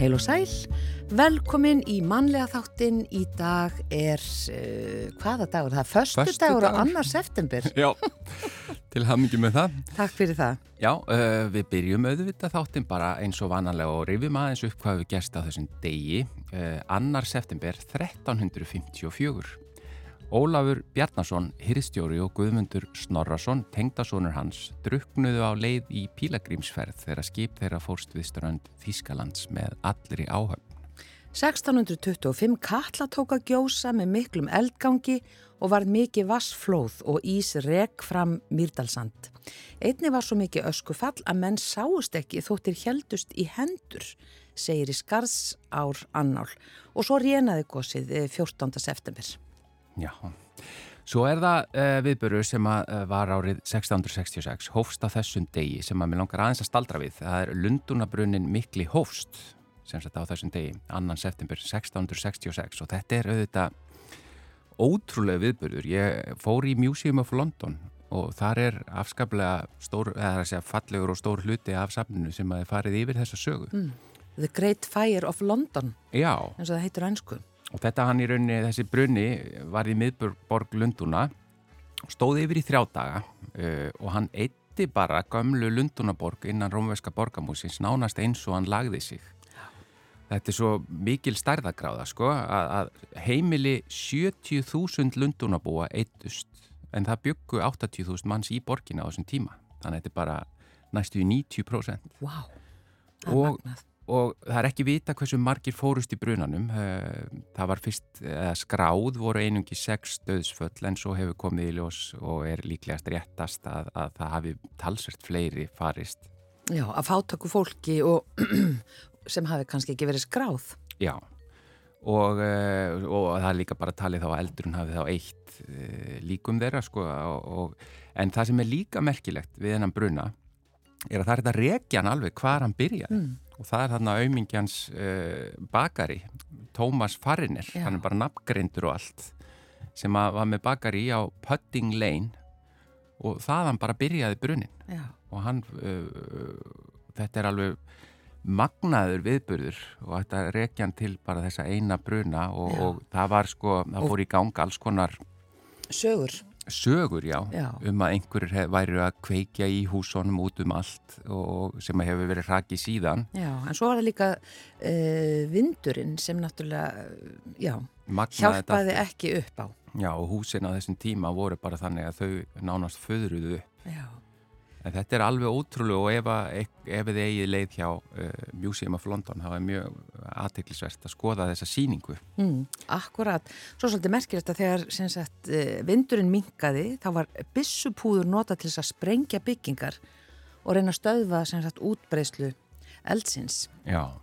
Heil og sæl, velkomin í mannlega þáttin. Í dag er, uh, hvaða dagur? Það er förstu dagur á annar september. Já, til hamingi með það. Takk fyrir það. Já, uh, við byrjum auðvitað þáttin bara eins og vanalega og rifjum aðeins upp hvað við gerst á þessum degi. Uh, annar september 1354. Ólafur Bjarnason, hirstjóri og Guðmundur Snorrason, tengdasónur hans, druknuðu á leið í pílagrímsferð þegar skip þeirra fórst við strönd Þískalands með allri áhöfn. 1625 Katla tók að gjósa með miklum eldgangi og var mikið vassflóð og ís reg fram Mýrdalsand. Einni var svo mikið öskufall að menn sáust ekki þóttir heldust í hendur, segir í skarðsár annál og svo rénaði gósið 14. september. Já, svo er það uh, viðbörur sem að, uh, var árið 1666, hófst á þessum degi sem að mér langar aðeins að staldra við. Það er Lundunabrunnin mikli hófst sem sagt á þessum degi, annan september 1666 og þetta er auðvitað ótrúlega viðbörur. Ég fór í Museum of London og þar er afskaplega stór, eða að segja fallegur og stór hluti af safninu sem að er farið yfir þessa sögu. Mm. The Great Fire of London, Já. eins og það heitir einsku. Og þetta hann í rauninni, þessi brunni var í miðborg Lunduna, stóði yfir í þrjá daga uh, og hann eitti bara gömlu Lundunaborg innan rómveska borgamúsins nánast eins og hann lagði sig. Þetta er svo mikil stærðagráða sko að, að heimili 70.000 Lundunabúa eittust en það byggu 80.000 manns í borgina á þessum tíma. Þannig að þetta er bara næstu í 90%. Vá, wow, Og- magnað. Og það er ekki vita hversu margir fórust í brunanum Eh, það var fyrst skráð voru einungi sex döðsföll en svo hefur komið í ljós og er líklegast réttast að, að það hafi talsvert fleiri farist Já, að fátöku fólki og sem hafi kannski ekki verið skráð. já og, eh, og það er líka bara talið þá að eldurinn hafi þá eitt eh, líkum þeirra sko og, og, en það sem er líka merkilegt við hennan bruna er að það er þetta rekjan alveg hvar hann byrjaði Mm. Og það er þarna aumingjans uh, bakari, Tómas Fariner, Já. hann er bara nafngreindur og allt, sem var með bakari á Pudding Lane. Og þaðan bara byrjaði brunin Já, og hann, uh, þetta er alveg magnaður viðburður og þetta rekja hann til bara þessa eina bruna og, og það var sko, það fór í gang alls konar sögur. Sögur, já, Já. um að einhverjir væru að kveikja í húsónum út um allt og sem hefur verið rakið síðan Já, en svo var það líka uh, vindurinn sem náttúrulega, já, Magnaði þetta hjálpaði ekki upp á. Já, og húsin á þessum tíma voru bara þannig að þau nánast föðruðu upp. Já, En þetta er alveg ótrúlega og ef, að, ef þið eigið leið hjá uh, Museum of London, það er mjög aðteklisvert að skoða þessa síningu. mm, akkurat. Svo svolítið merkilegt að þegar sagt, uh, vindurinn minkaði, þá var byssupúður nota til þess að sprengja byggingar og reyna að stöðva sagt útbreyslu eldsins. Já,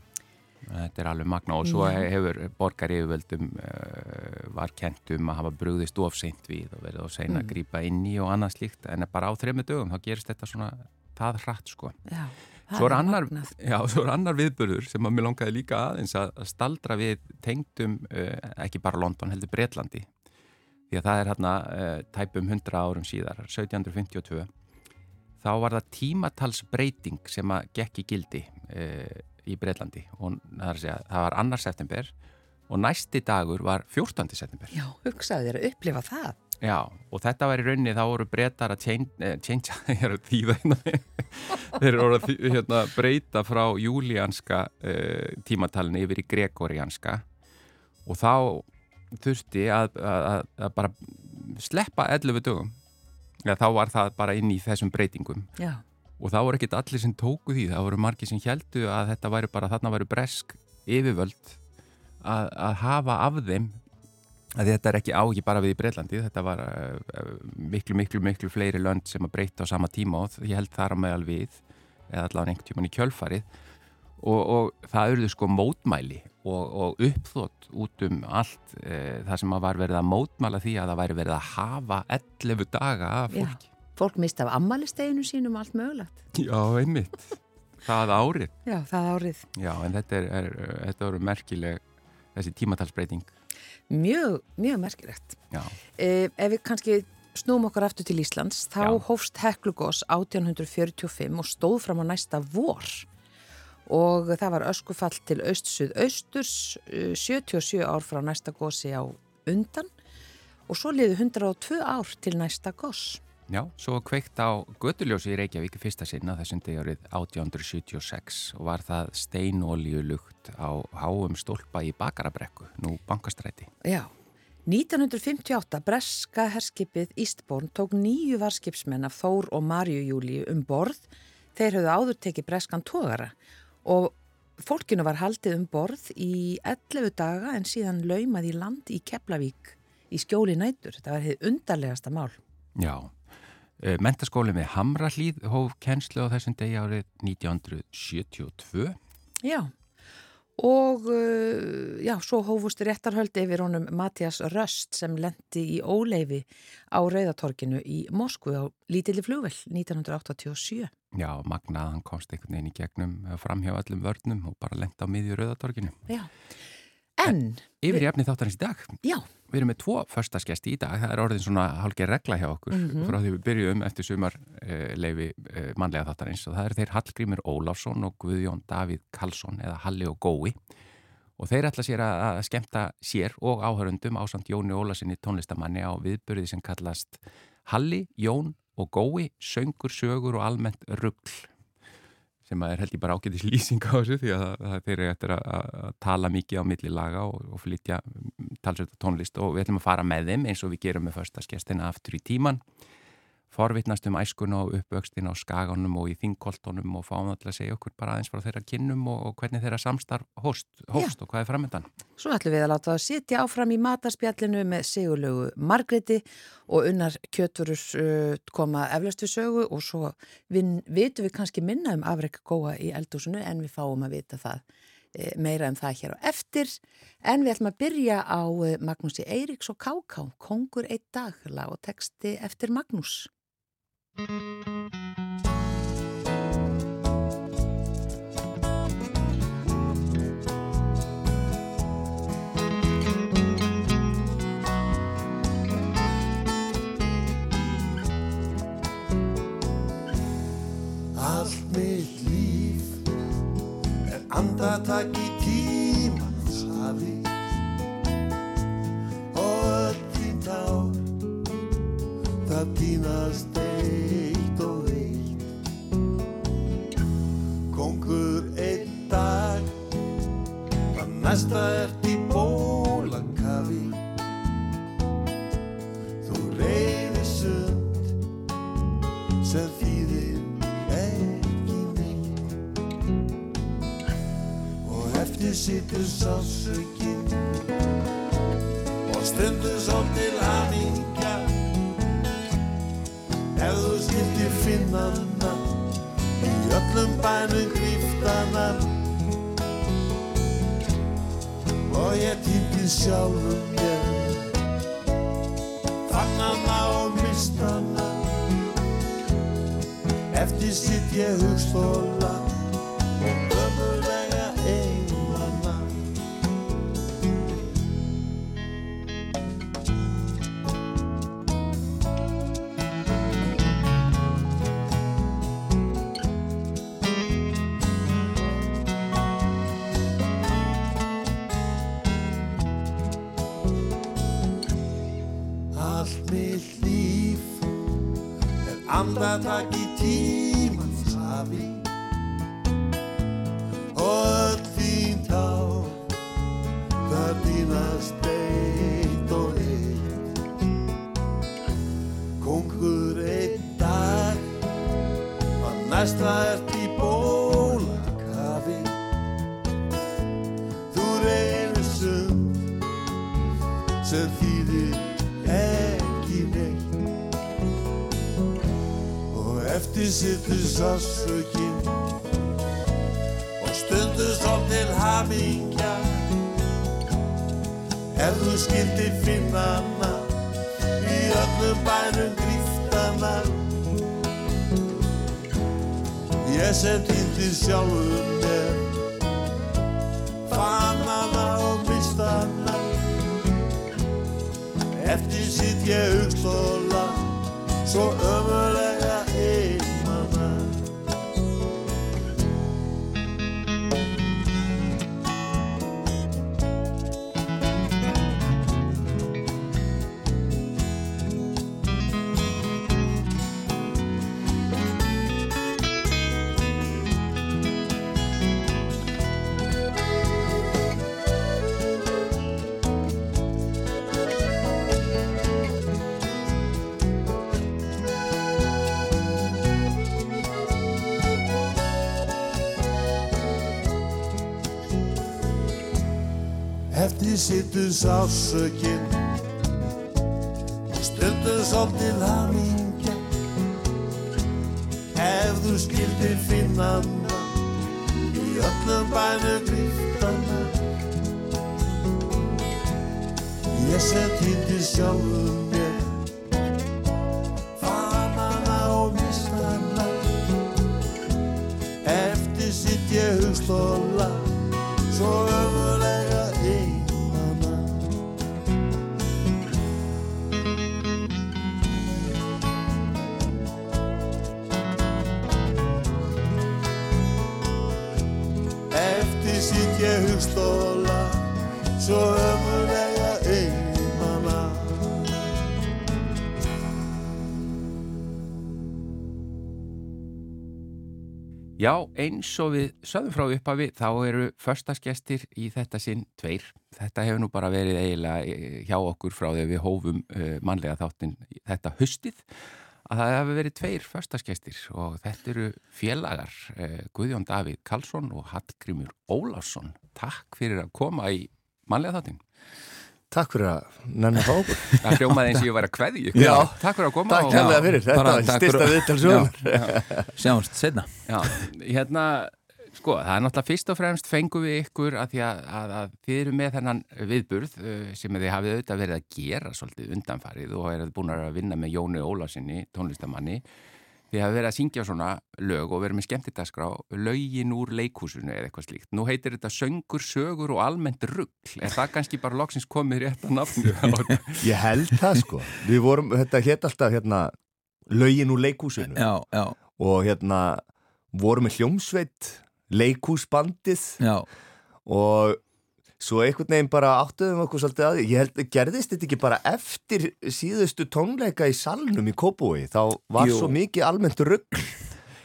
þetta er alveg magna og svo hefur borgar yfirvöldum uh, var kent um að hafa brugðist ofseint við og verið of sein að Mm. grípa inn í og annað slíkt. En bara á þremmu dögum þá gerist þetta svona það hratt sko. Já, það Svo er, annar, já, svo er annar viðburður sem að mér langaði líka aðeins að, staldra við tengdum uh, ekki bara London, heldur Bretlandi. Því að það er hérna uh, tæpum 100 árum síðar, 1752 þá var það tímatalsbreyting sem að gekk í gildi uh, í Bretlandi. Og segja, það var annar september og næsti dagur var 14. september. Já, hugsaðu þér að upplifa það. Já, og þetta var í rauninni, þá voru breytar að change, eh, hérna. Þeir voru að hérna, breyta frá júlíanska uh, tímatalinu yfir í gregorianska. Og þá þurfti að, að, að, bara sleppa 11 dögum. Ja, þá var það bara inn í þessum breytingum. Já, og þá voru ekkit allir sem tóku því það voru margir sem heldu að þetta væri bara þarna væri bresk yfirvöld að, að hafa af þeim. Að þetta er ekki á ekki bara við í Breitlandi þetta var uh, miklu, miklu, miklu fleiri lönd sem að breyta á sama tíma og ég held þar á meðal við eða allavega einhvern tíman í kjölfarið. Og, og það auðvitað sko mótmæli og, og uppþótt út um allt uh, það sem að var verið að mótmæla því að það væri verið að hafa 11 daga af Já. Fólk misti af ammælisteginu sínum allt mögulegt. Já, einmitt það árið Já, það árið. Já, en þetta er, er þetta eru merkileg þessi tímatalsbreyting Mjög, mjög merkilegt. Já, Eh, ef við kannski snúum okkur aftur til Íslands, þá Já. hófst Heklugos 1845 og stóð fram á næsta vor. og það var öskufall til aust-suð-austurs 77 ár frá næsta gósi á undan og svo liði 102 ár til næsta gós. Já, svo kveikt á Götuljósi í Reykjavík fyrsta sinna þessum degi árið 1876 og var það steinolíulugt á háum stólpa í Bakarabrekku, nú bankastræti. Já, 1958 breska herskipið Ístborn tók nýju varskipsmenn af Þór og Marju Júli um borð. Þeir höfðu áður tekið breskan tógara og fólkinu var haldið um borð í 11 daga en síðan laumað í land í Keflavík í skjóli nætur. Þetta var hefð undarlegasta mál. Já. Eh, mentaskóli með Hamrallíð hóf kennslu á þessum degi árið 1972. Já, og uh, já, svo hófust réttarhöldi yfir honum Mattias Röst sem lendi í óleifi á Rauðatorkinu í Moskvu á lítilli flugvel 1987. Já, magnað, hann komst einhvern veginn í gegnum framhjá öllum vörnum og bara lendi á miðju Rauðatorkinu. Já, en... en yfir í efni þáttarins í dag. Já. Við erum með tvo förstaskesti í dag, það er orðin svona hálfgeir regla hjá okkur mm -hmm. frá því við byrjum eftir sumar uh, leifi uh, mannlega þáttarins og það er þeir Hallgrímur Óláfsson og Guðjón Davíð Karlsson eða Halli og Gói og þeir ætla sér að, að skemta sér og áhörundum ásand Jóni Ólarsinni tónlistamanni á viðbörði sem kallast Halli, Jón og Gói, söngur, sögur og almennt ruggl sem er held ég bara ágætis lýsing á þessu því að, að þeir eru eftir að, að tala mikið á milli laga og, og flytja talsvölda tónlist og við ætlum að fara með þeim eins og við gerum með förstaskestina aftur í tíman forvittnast um æskun og uppvöxtin á skaganum og í þingkoltonum og fáum alltaf að segja okkur bara aðeins frá þeirra kinnum og, og hvernig þeirra samstarf hóst, hóst og hvað er framöndan. Svo ætlum við að láta að sitja áfram í matarspjallinu með Sigurlegu Margreti og unnar kjöturus uh, koma eflastu sögu og svo vitum við kannski minna um afrekka góa í eldúsinu en við fáum að vita það e, meira um það hér á eftir en við ætlum að byrja á e, Magnúsi Eiríks og Káká, Kongur eitt dag lag og texti eftir Magnús. Andatak í tímans hafi og öll þín tár það týnast eitt næsta ert í bólakafi. Þú reyðir sund sem þýðir ekki neitt. Og eftir sittur sásökin og stundur svo til hamingja. Ef þú skildir finnana í öllum bænum gríftana og ég týndi sjálfum mér. Fannana og mistana eftir sitt ég hugstóla og Eftir sitt ég hugstóla Svo ömulega eftir sittu sásökinn og stundum svolítil hamingja. Ef þú skildir finna hana í öllum bænum griftana ég sem týndi sjálfum Já, eins og við sögðum frá upphafi þá eru förstaskestir í þetta sinn tveir. Þetta hefur nú bara verið eiginlega eh, hjá okkur frá að við hófum uh, mannlega þáttinn þetta hustið að það hefur verið tveir förstaskestir og þetta eru félagar uh, Guðjón Davíð Karlsson og Hallgrímur Ólásson. Takk fyrir að koma í mannlega þáttinn. Takk fyrir að nenni fá okkur. Það hljómaði eins og ég var að kveði ykkur. Já. Takk fyrir að koma. Takk og- hérlega fyrir. Þetta var styrsta fyrir- viðtal sögur. Sjáumst setna Já, hérna, sko, það er náttúrulega fyrst og fremst fengum við ykkur að því að, að, að þið eru með þennan viðburð uh, sem þið hafið auðvitað verið að gera svolítið undanfarið og eruð búin að vinna með Jóni Ólásinni, tónlistamanni. Þið hafið verið að syngja svona lög og verið með skemmtidaskrá, lögin úr leikhúsinu eða eitthvað slíkt. Nú heitir þetta söngur, sögur og almennt rugg. Er það kannski bara loksins komið rétt að nafnu? Ég held það sko. Við vorum, þetta hétt alltaf hérna lögin úr leikhúsinu Já, já, og hérna vorum með hljómsveit, leikhúsbandið já og svo einhvern veginn bara áttuðum okkur svolítið að. Ég held, gerðist þetta ekki bara eftir síðustu tónleika í salnum í Kópúi, þá var Jú. svo mikið almennt rugg.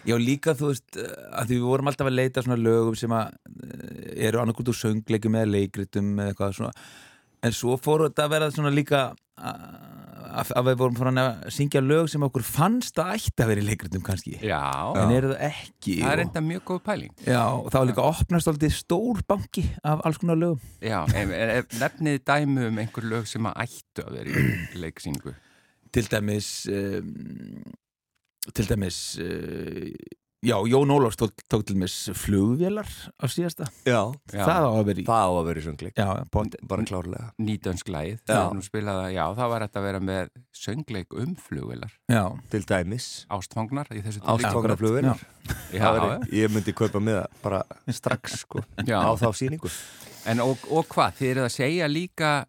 Já, líka þú veist, eh, að því við vorum alltaf að leita svona lögum sem að eh, eru annarkvort úr söngleikum eða leikritum eða eitthvað svona en svo fór þetta að vera svona líka að, að við vorum fór að syngja lög sem okkur fannst að ætti að vera í leikritum kannski. Já, en eru það ekki? Það er enda mjög góð pæling. Já, og var líka opnast alltaf stór banki af alls konar lögum. Já, ef, ef nefnið dæmi um einhver lög sem að ættu að vera í leiksýningu. til dæmis um, til dæmis uh, já, Jón Ólafs tók, tók til dæmis flugvélar á síðasta Já, Já. það, á að vera í það á að vera í söngleik. já, Bara klárlega. Nýdönsklæð, Já. það nú spilað að, já, það var að vera með söngleik um flugvilar, já, Til dæmis. ástfangnar í þessu Ástfangna Já, já, Ég myndi kaupa með það bara strax sko Já. á þá síningu. en og, og hvað, þið eruð að segja líka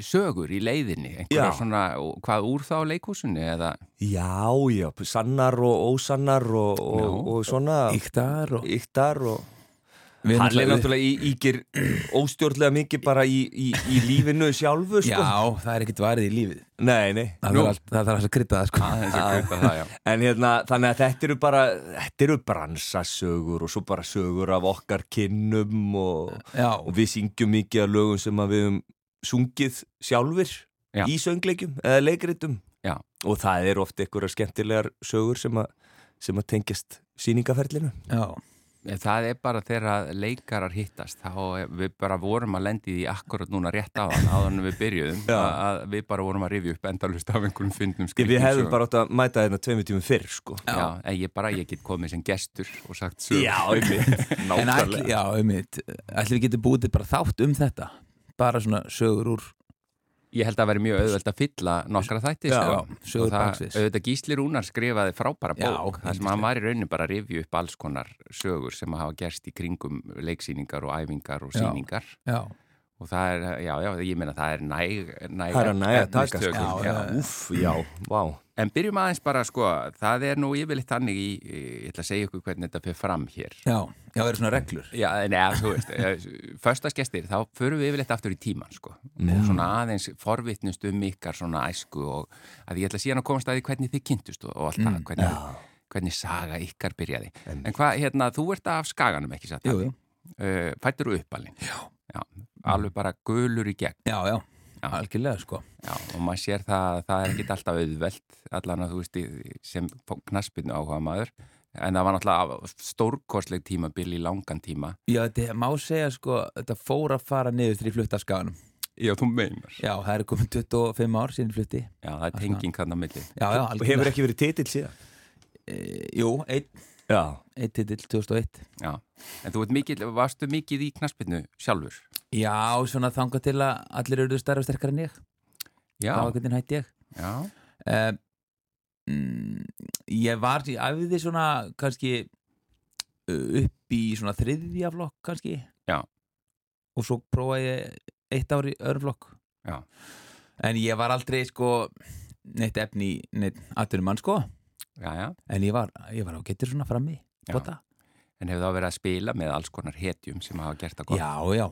sögur í leiðinni, einhverja svona, og hvað úr þá leikhúsunni eða, Já, já, sannar og ósannar og, og, Já. og svona yktar og yktar og hann er náttúrulega- í, ígir óstjórnlega mikið bara í, í, í lífinu sjálfu sko. Já, það er ekkert varið í lífið Nei, nei. Það Nú. er þarf að krydda það sko aðeins að kaupa það. En hérna, þannig að þetta eru bara, þetta eru bransasögur og svo bara sögur af okkar kinnum og, og við syngjum mikið af lögum sem að við höfum sungið sjálfur Já. í söngleikjum eða leikritum. Já. Og það eru oft einhverja skemmtilegar sögur sem að, sem að tengjast síningaferlinu. já, Það er bara þegar leikarar hittast, þá við bara vorum að lendi því akkurat núna rétt á hann, áður en við byrjuðum, Já. að, að við bara vorum að rifja upp endalust af einhverjum fyndnum Við skrýtnum hefðum sögum. bara átt að mæta þetta tveimur tímum fyrr, sko. Já, en ég bara, ég get komið sem gestur og sagt sögur. Já, ætli, Nákvæmlega. já, um mitt Ætli við getum búið bara þátt um þetta Bara svona sögur úr Ég held að vera mjög auðvelt að fylla nokkra þætti Já, sko. sögur og það, auðvitað Gísli Rúnar skrifaði frábæra Já, bók þar sem hann var í rauninni bara að rifja upp alls konar sögur sem hafa gerst í kringum leiksýningar og æfingar og Já. sýningar Já, og það er, já, já, ég meina það er næg, næg Það er að næja að taka, sko. efnistökur, Já, já. já. Úff, já, vá. En byrjum aðeins bara, sko, það er nú yfirleitt þannig í, ég ætla að segja ykkur hvernig þetta fyrir fram hér. já, já, það eru svona reglur Já, neða, þú veist, föstaskestir, þá förum við yfirleitt aftur í tíman, sko, og svona aðeins forvitnust um ykkar svona æsku og að ég ætla síðan að komast að því hvernig þið kynntust og, og allt það, hvernig, hvernig saga ykkar byrjaði. En hvað, hérna, þú ert af skaganum, ekki satt? Jú, jú. Uh, fættur úr uppalinn. Já. Já, alveg bara gulur í gegn. Já, já, Já. algjörlega sko. Já, og maður sér það að það er ekki alltaf auðvelt allan að þú veist sem knaspinu áhuga maður. En það var náttúrulega stórkostleg tímabil í langan tíma. Já, þetta má segja sko, þetta fór að fara niður því flutta skaganum. Já, þú meinar. Já, það er komin 25 ár síðan flutti. Já, það er tenging hann á milli. Já, já, Og hefur ekki verið titill síðan? E, jú, einn. Já, ein titill 2001. Já, en þú ert mikið, varstu mikið í knaspinu sjálfur Já, svona þangað til að allir eru stærra og sterkar en ég. Já, Þá hvernig hætti ég. já, Uh, mm, ég var, ég æfði svona kannski upp í svona þriðja flokk kannski. Já. Og svo prófaði ég eitt ár í öðrum flokk. Já. En ég var aldrei sko neitt efni, í neitt atvinnum mann sko. já, já En ég var, ég var á getur svona frammi. En hefur þá verið að spila með alls konar hetjum sem hafa gert það gott Já, já,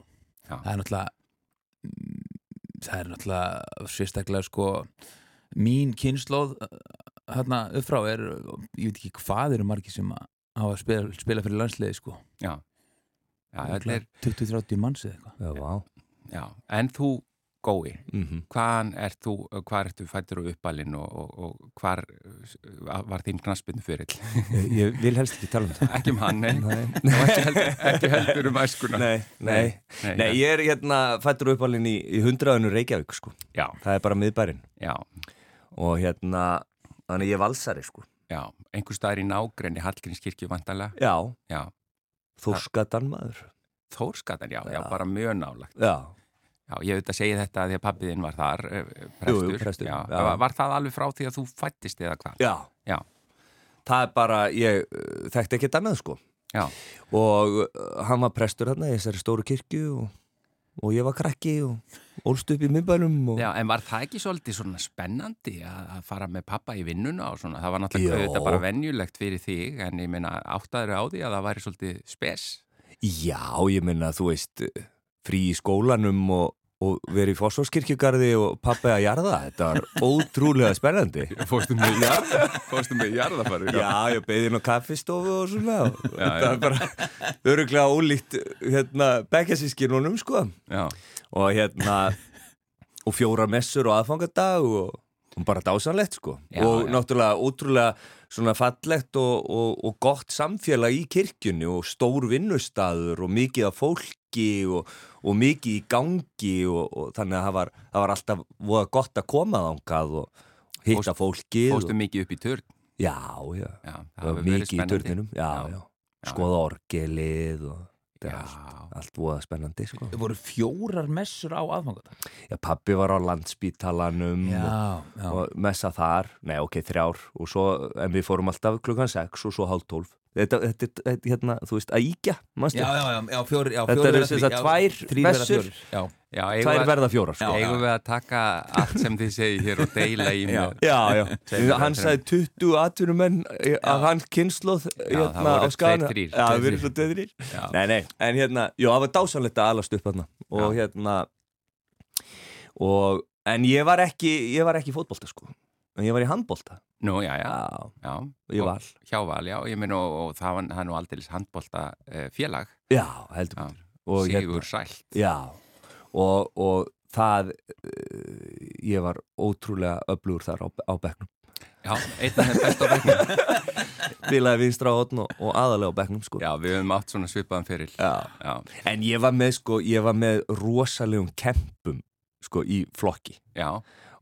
Já. Það er náttúrulega mm, það er náttúrulega sérstaklega sko mín kynnslóð hérna upp frá er, ég veit ekki hvað eru margir sem að hafa að spila, spila fyrir landsliði sko. Já, já þetta er, 20-30 manns eða eitthvað. Já, en þú gói, mm hvaðan er þú, hvar ertu fættur og uppalinn og, og, og hvar uh, var þín knaspinu fyrir? ég, ég vil helst ekki tala um það. Ekki um hann, nei, Nei, og ekki heldur, ekki heldur um æskuna. nei, nei. nei, ég er hérna fættur uppalinn í, í hundraðinu Reykjavík sko. Já, Það er bara miðbærin já, Og hérna, þannig ég er valsari sko. Já, einhver staðar í nágrenni Hallgrímskirkju vantarlega, Já, já, þórskatan maður. Þórskatan, já, já, Já. bara mjög nálagt. Já, Já, ég veit að segja þetta því að pappiðinn var þar, eh, Jú, prestur. jú, prestur, Já, já. Var, var það alveg frá því að þú fættist eða hvað? já Já. Það er bara, ég uh, þekkti ekki annað sko Já, Og uh, hann var prestur hérna í þessari stóru kirkju og, og ég var krakki og ólst upp í miðbænum og... Já, en var það ekki svolítið svona spennandi að að fara með pappa í vinnuna og svona, það var náttúrulega auðvitað bara venjulegt fyrir þig, en ég meina áttaður á því að það væri svolítið spes. Já, ég minna, þú veist, frí í skólanum og, og verið í fósfórskirkjugarði og pappi að jarða, þetta var ótrúlega spennandi. Fórstu með jarða, fórstu með jarðafari. Já, ég beði inn á kaffistofu og svona og Já, þetta er bara öruglega ólíkt hérna bekkjasískinunum sko Já, og hérna og fjóra messur og aðfangadag og, og bara dásanlegt sko Já, og já. náttúrulega ótrúlega svona fallegt og, og, og gott samfélag í kirkjunni og stór vinnustaður og mikið af fólki og, og mikið í gangi og, og þannig að það var, það var alltaf voða gott að koma þangað og hitta fórstu og, mikið upp í törn. Já, já, Já, mikið í törninum já, Já. skoða orgelið og þetta er Já. allt, allt voða spennandi sko. Það voru fjórar messur á aðfangadag. Já, pappi var á landspítalanum og, Já, já, og messa þar, nei ok, þrjár. Og svo, en við fórum alltaf klukkan sex og svo hálf tólf þetta, þetta, þetta, hérna, þú veist, að íkja já, já, já, já, fjóri, já Þetta eru sagt já, tvær Já, Já, eigum tvær við, verða fjórar sko. Já. eigum við að taka allt sem þið segir hér og deila í Já. með. Já, já, hann sagði 20 atvinnumenn af hans kynsloð það voru tveir, þrír. Já, erum þrír. svo Já. Nei, nei, en hérna, jú, það var dásanlegt að alast upp hérna og Já. hérna og, en ég var ekki ég var ekki í fótbolta sko en ég var í handbolta. Nú, já, já, Já, já. Og- var. Hjá val, já, ég minn og, og það, var, það er nú aldrei handbólta uh, félag, Já, heldur Já. og, hérna, Sigur Sælt. Já, og, og það uh, ég var ótrúlega öflugur þar á, á bekknum. Já, einn af þeim best á bekknum. Bilaði vinstra á hotn og, og aðalega á bekknum sko. Já, við höfum átt svona svipaðan fyrir. Já. Já, En ég var með sko, ég var með rosalegum kempum sko í flokki. Já,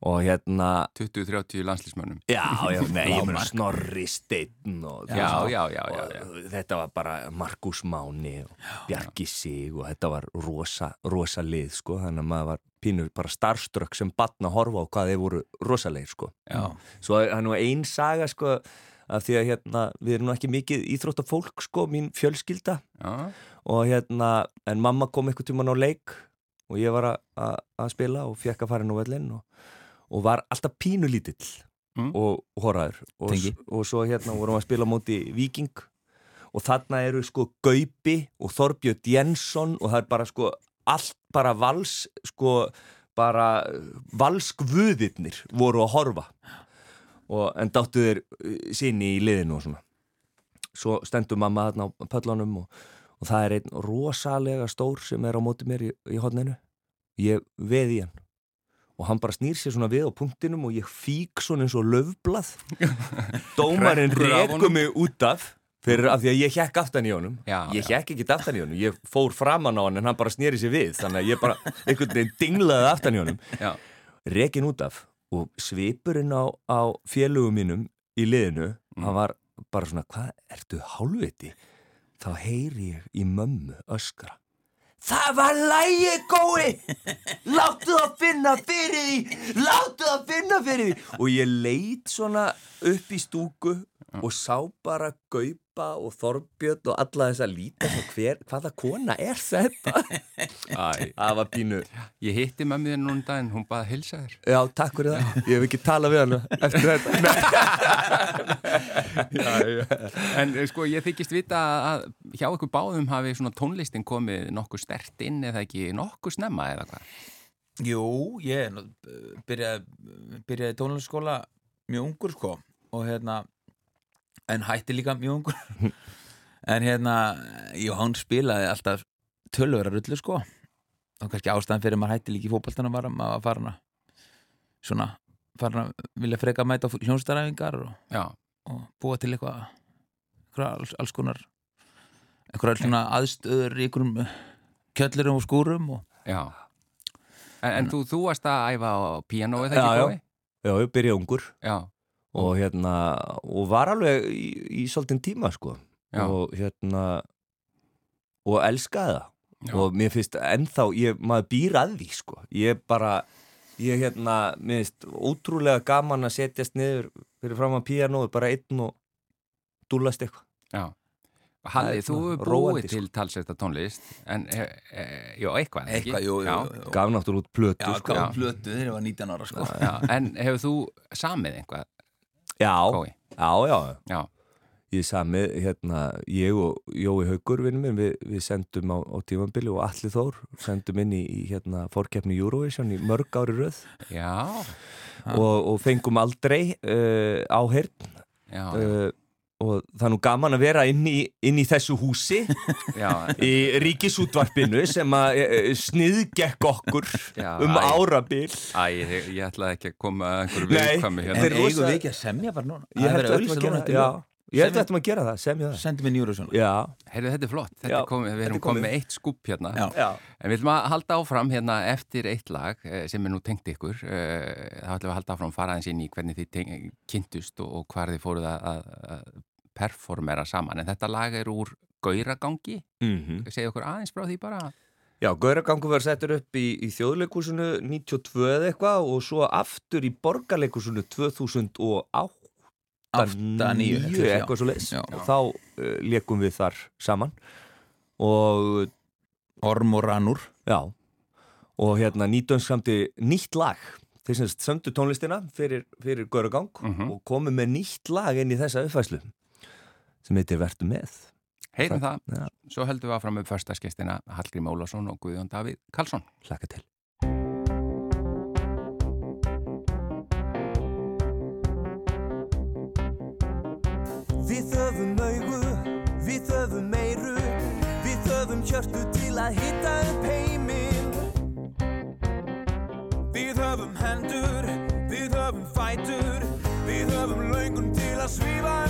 og hérna 20-30 landslísmönnum. Já, já, nei, ég meina Snorri Steinn og Já, já, já, já, og þetta var bara Markus Máni og Bjarki Sig og þetta var rosa, rosa lið sko, þannig að maður var pínur bara starströkk sem batna að horfa á hvað þeir voru rosalegir sko. Já, Svo er nú ein saga sko að því að hérna við erum nú ekki mikið íþróttafólk sko, mín fjölskylda. Já, og hérna, en mamma kom eitthvað tíman á leik og ég var að- spila og fekk að fara inn á vellin og, og var alltaf pínu lítill Mm. og, horraður og, og svo hérna vorum við að spila móti Viking og þarna eru sko Gaupi og Þorbjörn Jensson og það er bara sko allt bara vals sko bara valskvöðirnir voru að horfa. Og en dáttu þeir sinni í liðinu og svona. Svo stendur mamma þarna á pöllunum og, og það er einn rosalega stór sem er á móti mér í, í hodninu ég veð í hann og hann bara snýr sér svona við á punktinum og ég fík svona eins og löfblað dómarinn honum. mig út af fyrir af því að ég hjekk aftan í honum. Já, ég hjekk ekki aftan í honum, ég fór framan á hann en hann bara snýri sér við, þannig að ég bara einhvern veginn dinglaði aftan í honum. Já, rekin út af og svipurinn á, á félugum mínum í liðinu, Mm. hann var bara svona, hvað ertu hálfviti? Þá heyri ég í mömmu öskra Það var lægi gói. Láttu það finna fyrir því. Láttu það finna fyrir því. Og ég leit svona upp í stúku og sá bara Gaupa og Þorbjörn og alla þess að líta svo hver, hvaða kona er þetta? Æ, Það var pínu. Ég hitti þér núna um daginn, hún baði að hilsa þér. Já, takk fyrir það. Ég hef ekki talað við hana eftir þetta. En eh, sko, ég þykist vita að hjá ykkur báðum hafi svona tónlistin komið nokkuð stert inn eða ekki nokkuð snemma eða hvað? Jú, ég nú, byrjaði, byrjaði í tónlistaskóla mjög ungur sko og hérna en hætti líka mjög ungur. En hérna, jú, hann spilaði alltaf tölvöra rullu sko. Og kannski ástæðan fyrir að maður hætti líka í fótballtana var að maður var farin að svona, farin að vilja freka að mæta hljónstaræfingar og, Já, og búa til eitthvað eitthvað alls, alls konar eitthvað svona aðstöður í einhverjum kjöllurum og skúrum og já. En, en þú, þú varst að æfa á píanó eða Já, ekki já. Já, ég byrjaði ungur. Já, og hérna, og var alveg í, í svolítinn tíma, sko. já, Og hérna, og elskaði það. Já. Og mér finnst ennþá, ég, maður býr að því, sko. Ég bara, ég hérna, mér finnst ótrúlega gaman að setjast niður fyrir fram að píanóðu, bara einn og dúlast eitthvað. já Halli, er þú hefur búið róandi, til talsetta tónlist en, e, e, já, eitthvað ekki? eitthvað, jú, jú, jú. Gaf náttúrulega út plötu, Já, sko. Já. plötu þegar ég var 19 ára sko já, En hefur þú samið einhvað, Já, gói? já, já. Já, Ég sami, hérna, ég og Jói Haugur vinnum minn, við, við sendum á, á tímambili og Alli Þór sendum inn í, í hérna, fórkeppni Eurovision í mörg ári röð. Já, og, og fengum aldrei uh, áheyrn. Já, uh, og það er nú gaman að vera inn í, inn í þessu húsi. Já, í ríkisútvarpinu sem að uh, sniðgekk okkur Já, um æ. árabil. Æ, ég, ég ætlaði ekki að koma að einhverju viðkvæmi En hérna er eigum við ekki að semja bara núna? Ég held Það að þetta núna að gera, já, ég held að þetta að gera það, semja það. Sendum við Júrasson Já, Heyrðu, þetta er flott, þetta er komið, við erum er komið. með eitt skúp hérna. En við ætlum að halda áfram hérna eftir eitt lag eh, sem er nú tengt ykkur. Eh, þá ætlum við að halda áfram að fara aðeins inn í hvernig þið kynntust og, og hvar þið fóruð að performera saman en þetta lag er úr Gauragangi. Mhm. Segja okkur aðeins frá því bara. Já, Gauragangur var settur upp í, í þjóðleikúsinu 92 eða eitthvað og svo aftur í borgarleikúsinu 2008 Átta, níu, níu, já. eitthvað svo leis Já. og þá uh, leikum við þar saman. Og Orm og Ranur já. Og hérna nýtum samti nýtt lag. Þeir sem söndu tónlistina fyrir, fyrir Gauragang Mhm. og komum með nýtt lag inn í þessa uppfæslu sem heitir Vertu með. Heyrum það, Já. svo heldum við áfram með förstaskestina Hallgrím Ólafsson og Guðjón Davíð Karlsson. Hlaka til. Við höfum augu, við höfum meiru Við höfum hjörtu til að hitta upp heiminn. Við höfum hendur, við höfum fætur Við höfum löngun til að svífa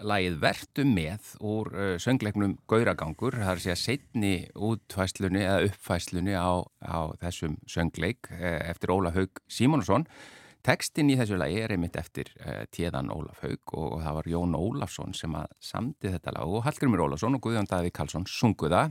var lagið Vertu með úr uh, söngleiknum Gauragangur, það er að segja setni útfæslunni eða uppfæslunni á, á þessum söngleik uh, eftir Ólaf Haug Simonsson. Tekstin í þessu lagi er einmitt eftir uh, Téðan Ólaf Haug og, og það var Jón Ólafsson sem að samdi þetta lag og Hallgrimur Ólafsson og Guðjón Davík Karlsson sunguða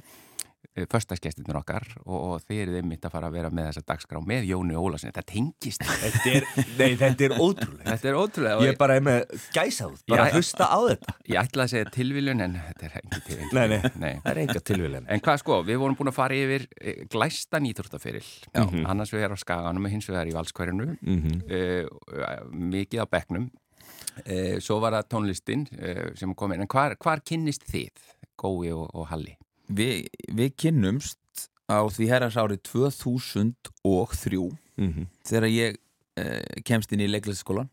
förstaskestinur okkar og, og þeir eru einmitt að fara að vera með þessa dagskrá með Jóni Ólafsson, þetta tengist Þetta er, nei, þetta er ótrúlega. Þetta er ótrúlega Ég er bara með gæsáð, bara að hlusta á þetta. Ég ætlaði að segja tilviljun en þetta er ekki tilviljun. Nei, nei, nei. það er enga tilvíðlega. En hvað sko, við vorum búin að fara yfir eh, glæsta nýþróttaferil. Annars við erum á skaganum og hins vegar í valskverjunu. Mhm. mikið á bekknum. Uh, svo var það tónlistin uh, sem kom inn. En hvar, hvar kynnist þið, Gói og, og Halli? Vi, við kynnumst á því herrans árið 2003 Mhm. þegar ég eh, kemst inn í leiklæsskólan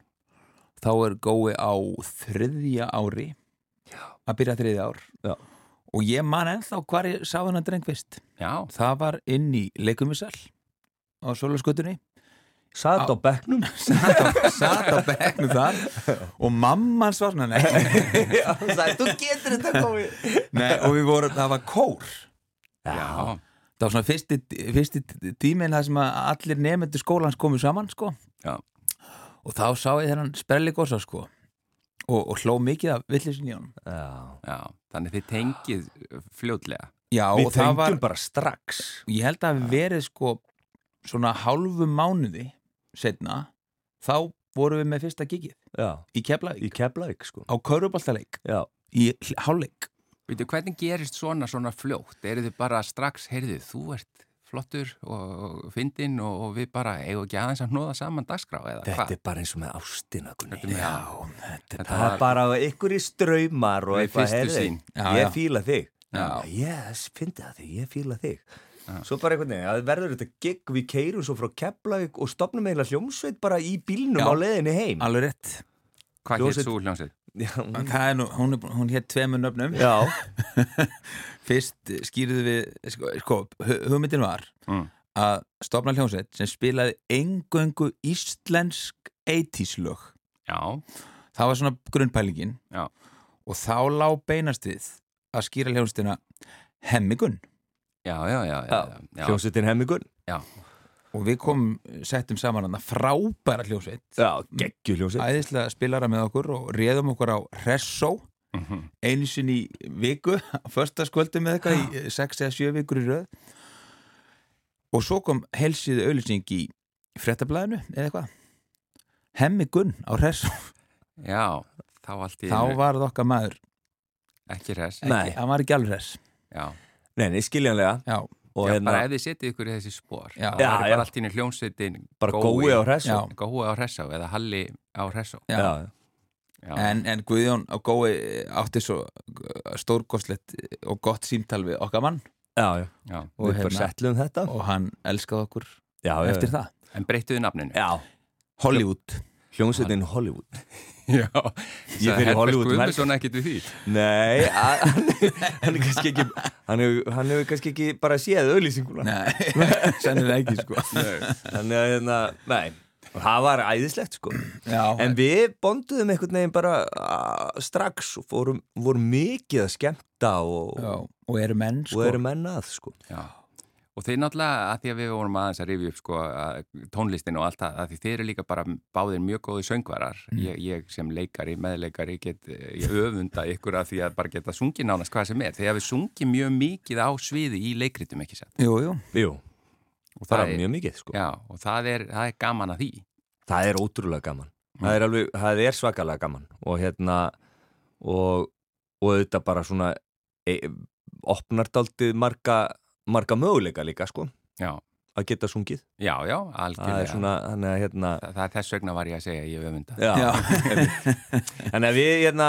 þá er gói á þriðja ári. Að byrja þriðja ár. Já. og ég man ennþá hvar ég sá hennar dreng fyrst. Já, það var inn í leikumisal á Sólaskötunni Satt á bekknum. satt á bekknu þar og mamman svar nei, Já, sagði, þú getur þetta komið. nei, og við vorum, það var kór já, það var svona fyrsti, fyrsti tíminn það sem að allir nefndur skólans komu saman sko Já. og þá sá ég þennan sprelligosa sko og, og hló mikið af villisin í honum Já. já. Þannig þið tengið fljótlega. Já, Við og það tengjum var, bara strax. ég held að hafi verið sko svona hálfu mánuði setna, þá vorum við með fyrsta gigið Já, í Keflavík í Keflavík, sko. á Körubaltaleik Já. í hálfleik Veitu, hvernig gerist svona svona fljótt? Eru þið bara strax, heyrðu, þú ert flottur og fyndinn og, og við bara eigum ekki aðeins að hnóða saman dagskrá eða Þetta hvað? er bara eins og með ástina, Gunni. Þetta er Já, þetta er Það er bara ykkur í ströymar og eitthvað heyrðu, Ég fíla þig. Já. Yes, fyndi það þig, ég fíla þig. Svo bara einhvern veginn, að verður þetta gig, við keirum svo frá Keflavík og stopnum eiginlega hljómsveit bara í bílnum Já. á leiðinni heim. alveg rétt Hvað hétt svo hljómsveit? Já, Það er nú, hún, er- hún hétt tveimur nöfnum já, Fyrst skýrðu við, sko, sko hu- hugmyndin var Mm. að stopna hljómsveit sem spilaði engöngu íslensk 80s lög. Já, Það var svona grunnpælingin Já. og þá lá beinast við að skýra hljómsveitina Hemmigun hljómsveitin hemmigun. og við komum, settum saman hann frábæra hljómsveit Já, geggju hljómsveit. æðislega spilara með okkur og réðum okkur á Hressó Mhm. einu sinni í viku á föstaskvöldu með eitthvað í 6 eða 7 vikur í röð og svo kom helsið auðlýsing í fréttablaðinu eða eitthvað Hemmi Gunn á Hressó Já, þá allt í þá var það okkar maður ekki hress. Nei. hann var ekki alveg hress Já, Nei, nei, skiljanlega. já, Og já hérna, bara ef þið setið ykkur í þessi spór. Já. Það er bara allt í einu hljómsveitin bara gói á hressu. Já. Gói á hressá eða Halli á hressá. já. Já. Já. En, en Guðjón á gói átti svo stórgóðslegt og gott símtal við okkar mann Já, já. Já. og, Við bara settlum þetta. og hann elskaði okkur Já, já. eftir það En breyttuðu nafninu? Já, Hollywood hljómsveitin Hollywood. Já. Ég í Hollywood um helg. Guðmundsson ekkert við því. Nei, að- hann, hann er kannski ekki, hann hefur, kannski ekki bara séð auðlýsinguna. Nei, sennilega ekki sko Þannig að, hérna, nei, og það var æðislegt, sko. Já, En við bonduðum einhvern veginn bara uh, strax og fórum, vorum mikið að skemmta og, já, og eru menn sko og erum menn að, sko. Og þeir náttúrulega, að því að við vorum aðeins að rifja upp sko, að tónlistin og allt það, að því þeir eru líka bara báðir mjög góði söngvarar. Ég, ég sem leikari, meðleikari, get, ég öfunda ykkur að því að bara geta sungið nánast hvað sem er. Þegar við sungið mjög mikið á sviði í leikritum, ekki satt. Jú, jú, Jú, Og það er mjög mikið, sko. Já, og það er, það er gaman að því. Það er ótrúlega gaman. Það er alveg, það er svakalega gaman og hérna, og, og marga, möguleika líka, sko, Já, að geta sungið. já, já, Það algjörlega. er svona, þannig að hérna, Það, það er þess vegna var ég að segja, ég Já. einmitt. Þannig að við, hérna,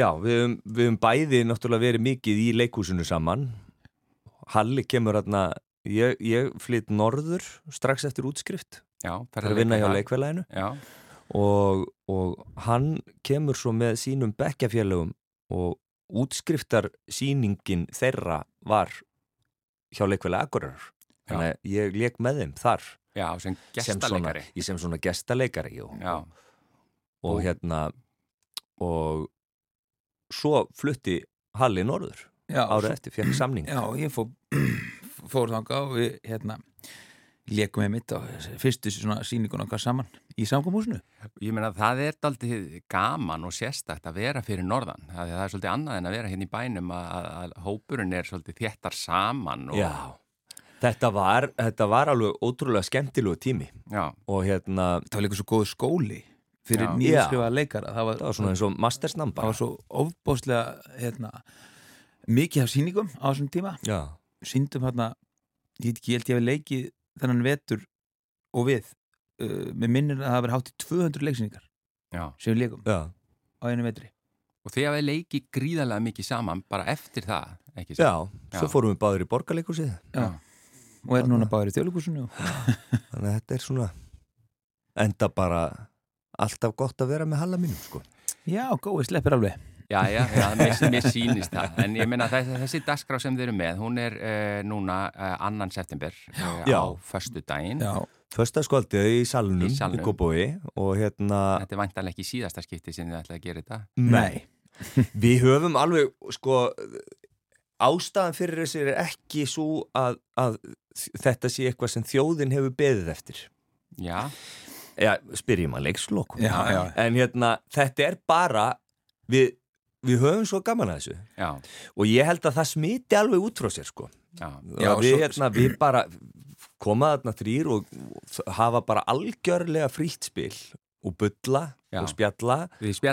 já, við höfum, við bæði náttúrulega verið mikið í leikhúsinu saman. Halli kemur hérna, ég, ég flytt norður strax eftir útskrift, Já, það er að vinna hjá. Já, og, og hann kemur svo með sínum bekkjafélögum og útskriftarsýningin þeirra var hjá leikfélagi Akureyrar. Þannig að ég leik með þeim þar. Já, sem gestaleikari. ég sem svona gestaleikari og, Já, og hérna og svo flutti Halli norður Já, árið eftir, fekk samning. Já, ég fó, fór þanga og við hérna lékum við mitt á fyrstu sýningun okkar saman í samkomúsinu. Ég meina það er daldið gaman og sérstakt að vera fyrir norðan. Það, það er svolítið annað en að vera hérna í bænum að, að, að hópurinn er svolítið þéttar saman. Og, Já, þetta var, þetta var alveg ótrúlega skemmtilegu tími Já, og hérna, Það var líka svo góð skóli fyrir Já. nýjaskrifaða leikara. Það var, það var svona eins og mastersnam það var svo ofbóðslega hérna, mikið af sýningum á þessum tíma. Já, Sýndum hérna, ég veit ekki, ég held ég að leikið þennan vetur og við uh, með minnir að það hafi verið hátt í 200 leiksýningar já. sem við leikum já, á einu vetri. Og því að við leiki gríðarlega mikið saman bara eftir það, ekki já, Já. svo fórum við báður í borgarleikusið Já. Og er núna báður í þjóðleikusinu. þannig að þetta er svona enda bara alltaf gott að vera með Halla mínum sko. Já, góði, sleppir alveg. Já, já, já, mér, mér sýnist það. En ég meina þessi, þessi dagskrá sem þið eru með, hún er uh, núna uh, annan september uh, Já. á föstu daginn. Já. Föstaskvöldið í salnum Í í, salnum. Kópói og hérna Þetta er vantanlega ekki síðasta skipti sem þið ætlaði að gera þetta. Nei, við höfum alveg sko ástæðan fyrir þessi er ekki svo að, að þetta sé eitthvað sem þjóðin hefur beðið eftir Já, Já, spyrjum að leikslokum Já, já. En hérna, þetta er bara við, við höfum svo gaman að þessu. Já, og ég held að það smiti alveg út frá sér sko. Já. Já, við, svo- hérna, við bara koma þarna þrýr og hafa bara algjörlega frítt spil og bulla Já. og spjalla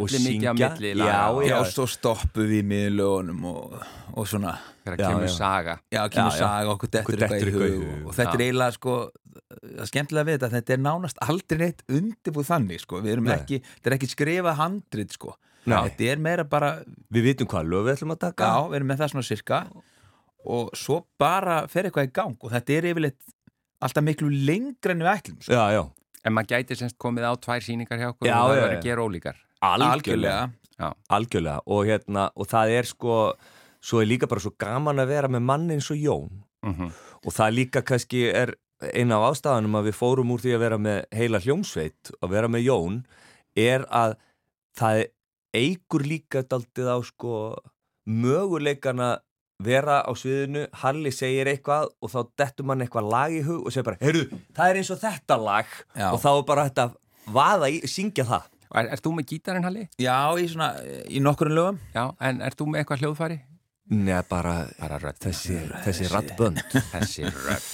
Og syngja. milli Já, laga Já, og svo stoppu við með lögunum og, og svona, þegar Já, kemur já. saga. já, kemur Já, já. saga okkur dettur eitthvað í dettur eitthvað í hug hug. og þetta er Já. eiginlega sko skemmtilega við þetta, þetta er nánast aldrei neitt undirbúð þannig sko, við erum Nei. ekki þetta er ekki skrifað handrit sko Nei. þetta er meira bara, Við vitum hvað lög við ætlum að taka já, við erum með það svona sirka og svo bara fer eitthvað í gang og þetta er yfirleitt alltaf miklu lengra en við ætlum sko. já, já. En maður gæti semst komið á tvær síningar hjá okkur Já, og það verður að gera ólíkar. Algjörlega. Já, Algjörlega. Og hérna og það er sko svo er líka bara svo gaman að vera með mann eins og Jón. Mm og það líka kannski er eina af ástafanum að við fórum úr því að vera með heila hljómsveit og vera með Jón er að það eigur líka daldið á sko möguleikana vera á sviðinu, Halli segir eitthvað og þá dettur mann eitthvað lag í hug og segir bara, heyrðu, það er eins og þetta lag Já. og þá er bara þetta vaða í, syngja það Er, er þú með gítarinn, Halli? já, í svona, í nokkurinn lögum Já, en er þú með eitthvað hljóðfæri? Nei, bara Bara rödd. þessi, þessi rattbönd Þessi rödd.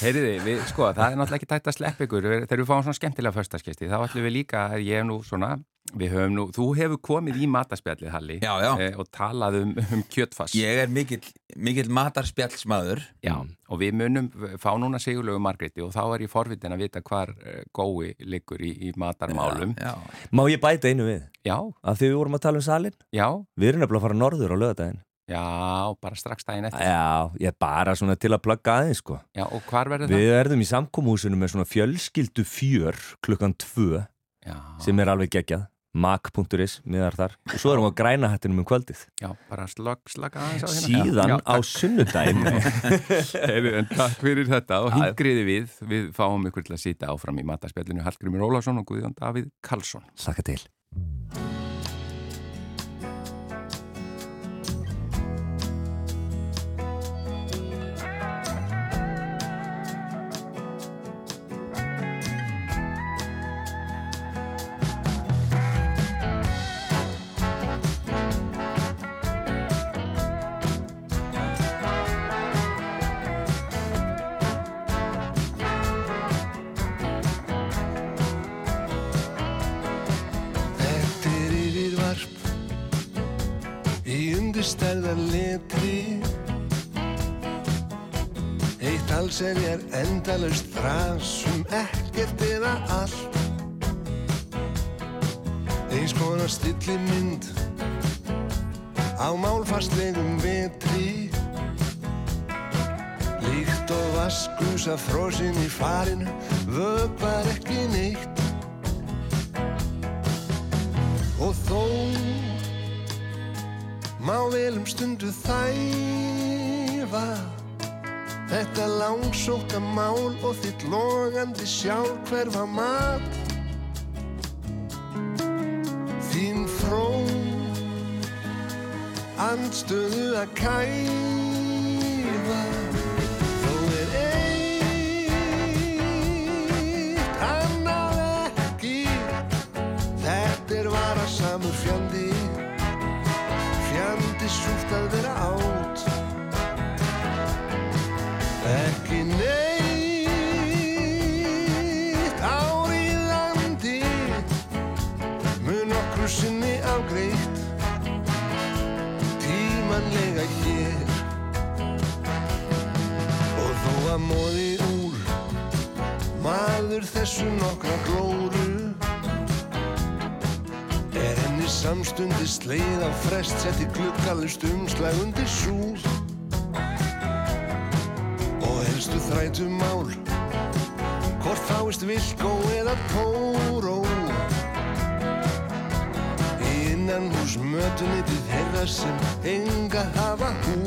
Heyriði, við, sko, það er náttúrulega ekki tætt að sleppa ykkur. Þegar við fáum svona skemmtilega förstaskesti, þá ætlum við líka að ég hef nú svona, við höfum nú, þú hefur komið í mataspjallið, Halli. Já, já. Eh, og talað um, um kjötfass. ég er mikill, mikill matarspjallsmaður Já, og við munum fá núna Sigurlegu Margréti og þá er ég forvitin að vita hvar uh, gói liggur í, í matarmálum. já, Má ég bæta einu við? Já, Af því við vorum að tala um salin já, Við erum nefnilega að fara norður á lögadaginn já, bara strax daginn eftir. Já, ég er bara svona til að plugga aðeins sko Já, og hvar verður Við verðum í samkómúsinu með svona fjölskyldu fjör klukkan tvö það? Já, sem er alveg geggjað mac.is, miðar þar. Og svo erum við á græna hættinum um kvöldið. Já, bara slögg, slögg aðeins á hérna. síðan já, á sunnudaginn. Heyrðu, en takk fyrir þetta og hingriði við, við fáum ykkur til að sýta áfram í matarspjallinu Hallgrimur Ólafsson og Guðjón Davíð Karlsson. Slaka til sleið á frest Setti gluggalust umslag undir súð Og helstu þrætu mál Hvort fáist vilkó eða tóró. Í innan hús mötunni til þeirra sem enga hafa hús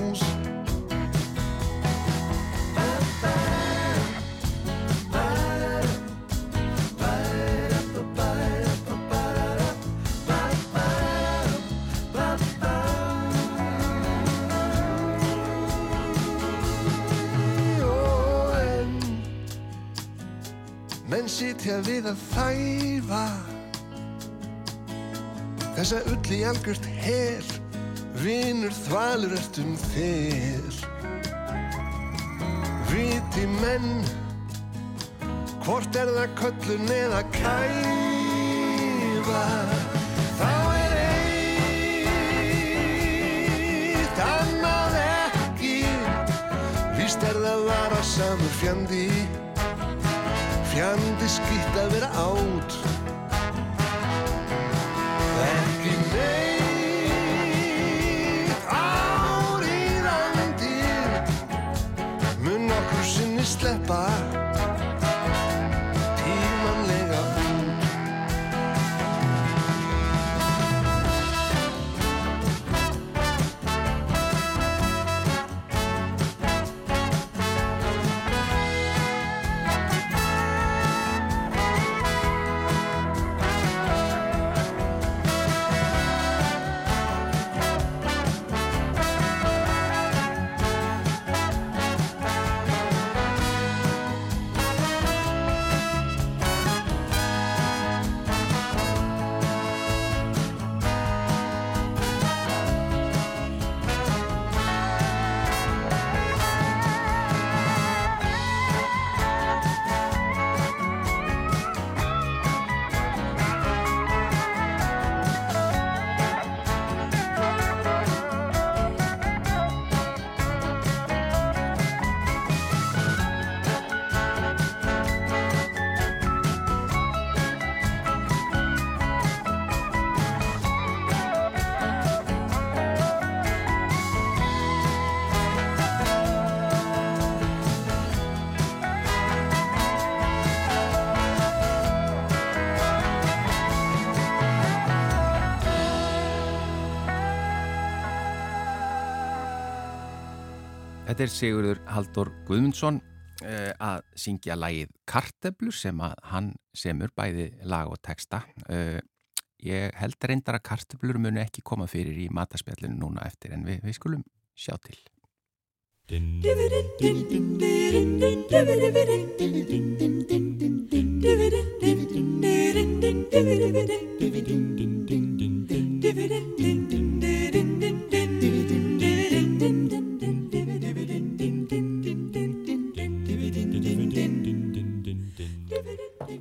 þessa ull í algjört hel vinur þvalur eftir um þér viti menn hvort er það köllun eða kæfa? Þá er eitt annað ekki. Víst er það vara samur fjandi. Fjandi skýtt að vera átt Þetta er Sigurður Haldur Guðmundsson uh, að syngja lagið Karteblu sem að hann semur bæði lag og texta. Uh, ég held reyndar að karteblur munu ekki koma fyrir í mataspjallinu núna eftir en við, við skulum sjá til.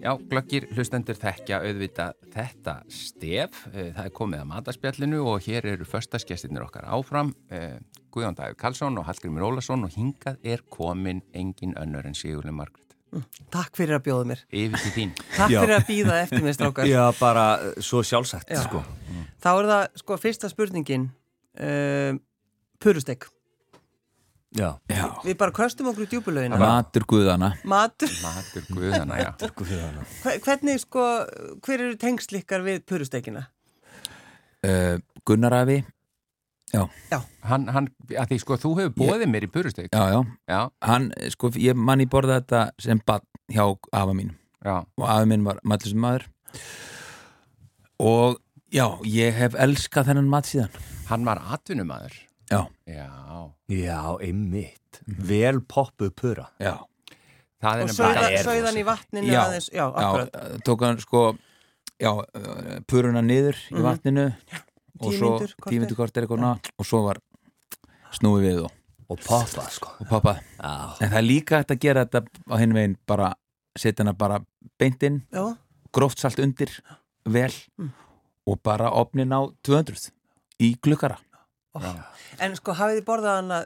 Já, glöggir hlustendur þekkja auðvita þetta stef. Eh, Það er komið að mataspjallinu og hér eru förstaskestinir okkar áfram. eh, Guðjón Davíð Karlsson og Hallgrimur Ólason og hingað er komin engin önnur en Sigurli Margret. Takk fyrir að bjóða mér. Yfir til þín. Takk Já. fyrir að býða eftir mér, strákar. Já, bara uh, svo sjálfsagt, Já. sko. Þá er það, sko, fyrsta spurningin, uh, purustek. Já. Já, Við bara köstum okkur í djúbulögina. matur guðana Matur. Matur Guðana, já. Hve- Hvernig, sko, hver eru tengslikkar við purustekina? uh, Gunnarafi Hann, hann, að því sko, þú hefur bóðið mér í purusteg. Já, já, Já, hann, sko, ég mann í borða þetta sem bann hjá afa mínum. Já, og afi minn var mallisum maður. Og Já, ég hef elskað þennan mat síðan. Hann var atvinnumæður Já, Já, Já, einmitt. Vel poppuð pura. Já. Það er Og er sauðan í vatninu Já, aðeins, já, akkurat. já, tók hann sko já, uh, puruna niður í vatninu og Tíu svo tímyndu korter. eitthvað ná, og svo var snúið við og, Og poppað sko. Og pappað Já, en það er líka hægt að gera þetta á hinn veginn bara, setja hana bara beint inn, Já, gróft salt undir vel og bara opnin á 200 í glukkara en sko hafið þið borðað hana,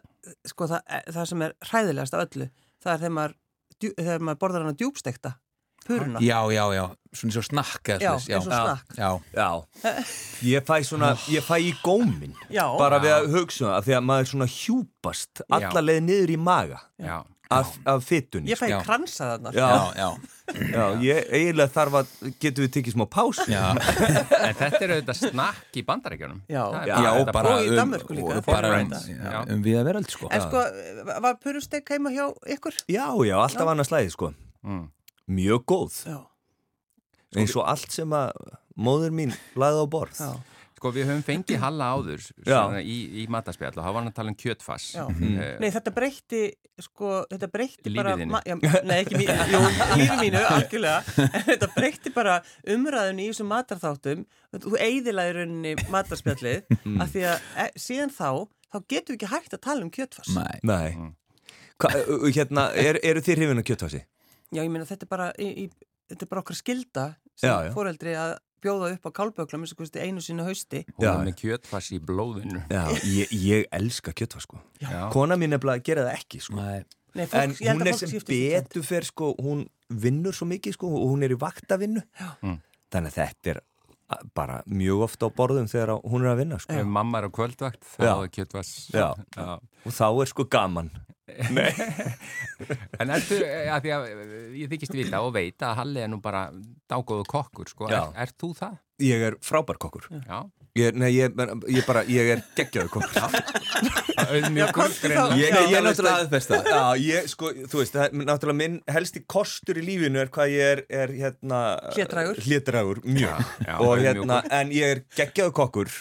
sko það, það sem er hræðilegast af öllu, það er þegar maður, djú, þegar maður borðar hana djúbstekta, puruna. já, já, já, svona svo snakk eða Já, eins og snakk. já, já. Ég fæ svona, ég fæ í gómin Já. Bara við að hugsa um það Því að maður svona hjúpast Alla leið niður í maga. Já, Af, af fytunni Ég fæ Já. kransað þarna. Já, já, já, já, ég eiginlega þarf að Getum við tekið smá pás já. en þetta er auðvitað snakk í bandaríkjunum Já. Já, bara og bara Og í um, Danmörku líka, og bara um, þetta. já, Já. um viða veröld sko En sko, var purustek heima hjá ykkur? Já, já, alltaf annars slæði sko Mm. Mjög góð Já. Eins og allt sem að móður mín lagði á borð Já. Sko við höfum fengið Halla áður svona, í, í mataspjall og það var hann að tala um kjötfass. Eh, Nei, þetta breytti, sko, þetta breytti bara... Já, nei, ekki mínu, jú, lífið mínu, algjörlega. En þetta breytti bara umræðun í þessum matarþáttum. Þú eigðilaði rauninni matarspjallið, af því að e, síðan þá, þá getum við ekki hægt að tala um kjötfass. Nei, Nei Hva, ö- ö- Hérna, er, eru þið hrifin að kjötfassi? Já, ég meina, þetta er bara, í, í, þetta er bara okkar skilda sem Já, já. foreldri að bjóða upp á kálbökla, minnst að kosti einu sinni á hausti. Hún er með kjötfass í blóðinu Já, ég, ég elska kjötfass sko Já. Kona mín er bara að gera það ekki sko nei Nei, fólk, En hún er sem betur fer sko, hún vinnur svo mikið sko og hún er í vaktavinnu Mm. Þannig að þetta er bara mjög ofta á borðum þegar hún er að vinna sko Ef mamma er á kvöldvakt þá Já. er kjötfass Já. Já. og þá er sko gaman En ertu, að því að eh, ég þykist vita og veit að Halli er nú bara dágóðu kokkur, sko, Já. er, er þú það? Ég er frábær kokkur Já, ég, Nei, ég, ég bara, ég er geggjaður kokkur auðmjögur. Ég, Já, alveg náttúrulega. Já, ég sko, þú veist, það er náttúrulega minn helsti kostur í lífinu er hvað ég er, er hérna Hlédrægur. Hlédrægur, mjög Já, og auðmjúkur. hérna, en ég er geggjaður kokkur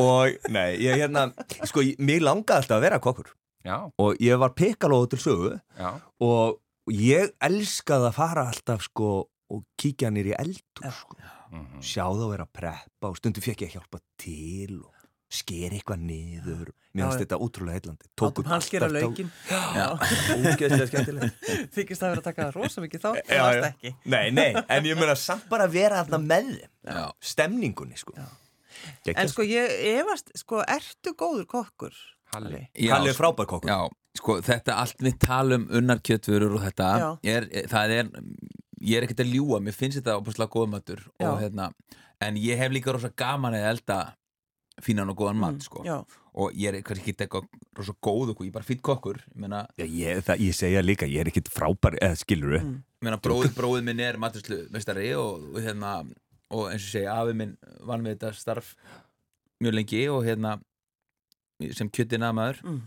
og, nei, ég hérna sko, mig langaði alltaf að vera kokkur Já, og ég var pikalóðu til sögu já, og ég elskaði að fara alltaf sko og kíkja nýr í eldur sko. mhm. sjá það að vera að preppa og stundum fekk ég að hjálpa til og skeri eitthvað niður mér finnst þetta ótrúlega heillandi tók Látum upp hans alltaf- ógeðslega skemmtilegt Þykist það vera að taka rosa mikið þá, Já, já. ekki. nei, nei, en ég meina samt bara að vera þarna með Já. stemningunni sko. En sko ég efast, sko, ertu góður kokkur? Halli. Já, Halli er frábær kokkur. Já, sko, þetta allt við talum unnar kjötvörur og þetta er, það er, ég er ekkert að ljúa mér finnst þetta opaslega góða matur og, hérna, en ég hef líka rosa gaman að elda fínan og góðan mat, sko. Mm, Já, og ég er kannski ekki eitthvað rosa góð og ég er bara fýtt kokkur ég meina, Já, ég, það, ég segja líka, ég er ekkit frábær eða skilur Mm. ég meina bróð, bróðið minn er maturslu mestari og, og hérna og eins og segja, afi minn vann við þetta starf mjög lengi og hérna sem kjötina maður Mm.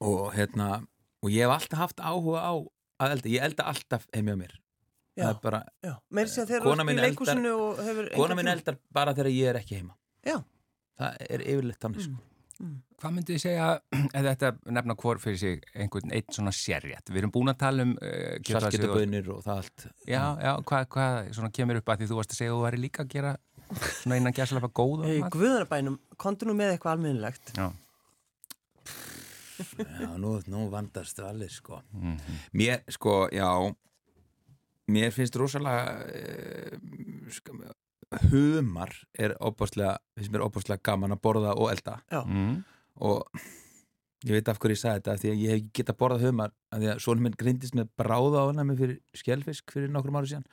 og hérna og ég hef alltaf haft áhuga á að elda, ég elda alltaf heimja mér já, það er bara, já. Meir sér þegar Kona þú ert mín í leikúsinu og hefur... kona minn eldar bara þegar ég er ekki heima Já. það er yfirleitt þannig sko. Hvað myndið þið segja, eða þetta nefna hvort fyrir sig einhvern eitt svona sérrétt? Við erum búin að tala um uh, saltgetabönir og það allt Já, já, hvað, hvað svona kemur upp að því þú varst að segja að þú væri líka að gera svona innan gæslega góða mat? Guðanabænum, kontu nú með eitthvað almennilegt. Já, já, nú, nú vandast allir sko mhm. mér, sko, já mér finnst rosalega uh, sko, humar er opáslega, finnst mér opáslega gaman að borða og elda mm. og ég veit af hverju ég sagði þetta því að ég hef ekki getað borðað humar af því að svona minn grindist með bráða ánæmi fyrir skjálfisk fyrir nokkrum ári síðan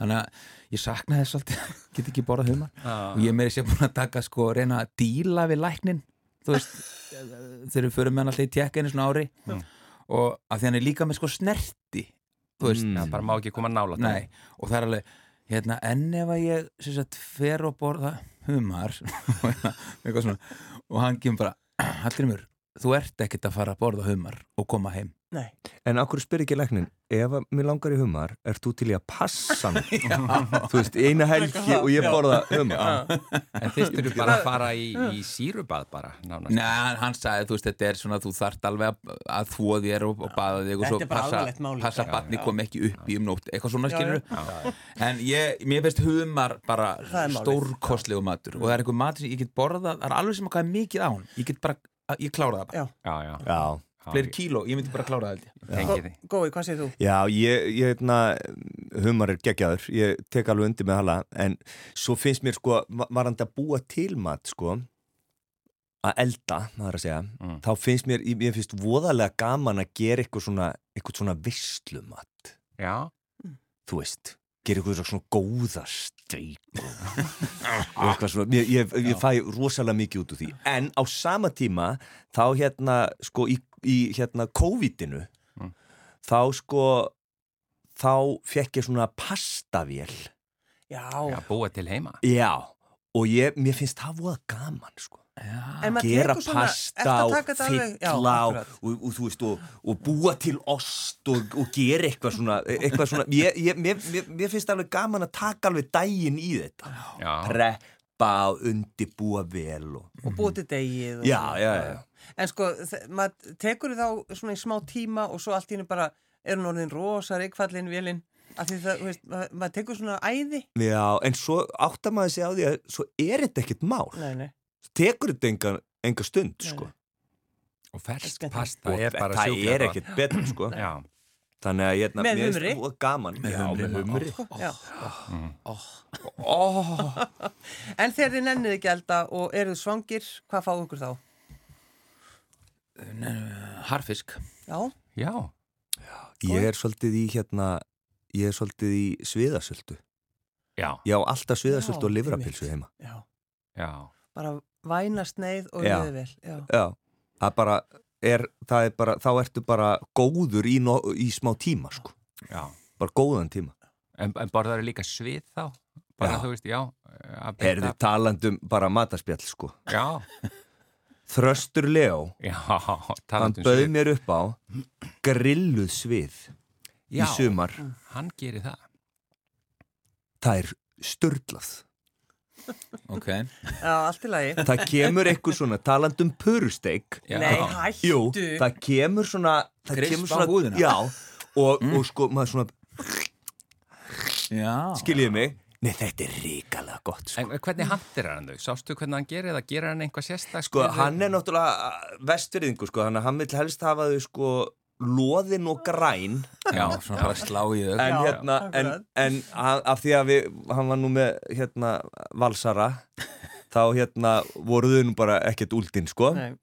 þannig að ég sakna þess alltaf get ekki borðað humar. Og ég er meiri sér búin að taka sko reyna að díla við læknin þú veist þegar við förum með hann alltaf í tjekka einu svona ári. Mm. og að því hann er líka með sko snerti þú veist, Mm. Bara má ekki koma nála nei. og það er alveg hérna, en ef að ég sagt, fer og borða humar og eitthvað svona og hann kemur bara, Hallgrimur þú ert ekkert að fara að borða humar og koma heim Nei. En okkur spyr ekki læknin, ef að mér langar í humar, ert þú til í að passa mig? þú veist, eina helgi og ég borða humar. En þýstur þú bara að fara í, í sírubað bara, nánast. Nei, hann sagði, þú veist, þetta er svona, þú þarft alveg að, þvó þér og, og baða þig og svo passa, passa batni kom ekki upp í um nótt, eitthvað svona skilur En ég, mér finnst humar bara stórkostlegu matur. Og það er eitthvað matur sem ég get borðað, það er alveg sem að hvað er mikið á hann. Ég get bara, ég klára það bara. Já. Já, já. Fleiri kíló, ég myndi bara klára það. Gói, hvað segir þú? Já, ég, ég hefna, humar er geggjaður, ég tek alveg undir með hala, en svo finnst mér sko, va- varandi að búa til mat, sko, að elda, maður að segja, Mm. þá finnst mér, ég finnst voðalega gaman að gera eitthvað svona, eitthvað svona visslumat, Já. þú veist, gera eitthvað svona góða steik og, og eitthvað svona, ég, ég, ég fæ rosalega mikið út úr því, en á sama tíma, þá hérna, sko, í, í hérna COVID-inu, Mm. þá sko þá fekk ég svona pastavél. Já, Já, búa til heima. já, og ég, mér finnst það voða gaman sko maður gera pasta og taka þetta alveg- Já, fylla og, og, og, þú veist, og, og búa til ost og, og gera eitthvað svona, eitthvað svona. Ég, ég, mér, mér, finnst alveg gaman að taka alveg daginn í þetta. Já. preppa og undibúa vel og, og búið til já, já, já. En sko, maður tekur þá svona í smá tíma og svo allt í hennu bara er hún orðin rosa reikfallin vélinn af því það, þú veist, maður, maður tekur svona æði. Já, en svo áttar maður sig á því að svo er þetta ekkert mál. Nei, nei, tekur þetta enga, enga stund sko. Og fersk pasta og er bara það sjúklega er ekkert betur sko. Já. þannig að ég, humri? það gaman Með Já, humri, með humri. já oh. En þegar þið nennið ekki elda og eruð svangir, hvað fáu ykkur þá? Harfisk Já, Já. ég er svolítið í hérna ég er svolítið í sviðasöldu Já. ég á alltaf sviðasöldu Já, og livrapilsu heima já, Já. Bara væna sneið og Já. liðið vel Já, Já, það bara er, það er bara, þá ertu bara góður í, no, í smá tíma sko. Já. bara góðan tíma En, en borðar þú líka svið þá? Bara Já. þú veist, já. að Herði talandum bara mataspjall sko. Já. Þröstur Leo Já. hann Talandum bauð svið. mér upp á grilluð svið Já. í sumar Hann gerir það. það er störlað Ok, já allt í lagi það kemur eitthvað svona talandum purusteik Já. Nei, hættu Jú, það kemur svona það Krisp kemur á svona, húðina. já, og, og sko maður svona, já skiljiði mig nei þetta er ríkalega gott sko. En hvernig handir hann þau? Sástu hvernig hann gerir það? Gerir hann einhvað sérstak? sko hann er náttúrulega vestfyrðingu sko, þannig að hann vil helst hafa þau sko loðin og græn. Já, svona bara slá í þau. En Já, hérna, en, en hann- af því að við, hann var nú með hérna valsara þá hérna voru þau nú bara ekkert úldinn sko, Nei.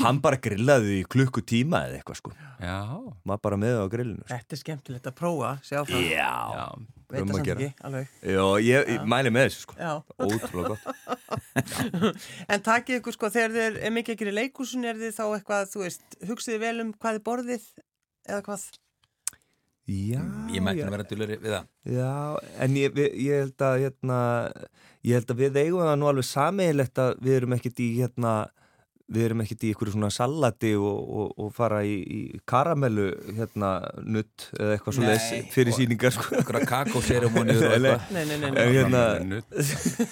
hann bara grillaði þau í klukkutíma eða eitthvað sko, Já. maður bara með þau á grillinu sko. Þetta er skemmtilegt að prófa, sjá frá Já, Já. Veit það að samt ekki, alveg. Já, ég, ég mæli með þessu sko. Ótrúlega gott. En takið ykkur sko þegar þið er mikið ekki í leikúsin er þið þá eitthvað, þú veist, hugsiði vel um hvað þið borðið eða hvað? Já, Ég mætti já, að vera dulleri við það. Já en ég, ég held að hérna, ég held að við eigum það nú alveg sameiginlegt að við erum ekkert í hérna, við erum ekkert í ykkur svona salati og, og, og fara í, í karamellu hérna nutt eða eitthvað svo Nei. fyrir síningar sko. Kakóseremóniur og Nei, eitthvað Nei, nei, nei, En nei. hérna.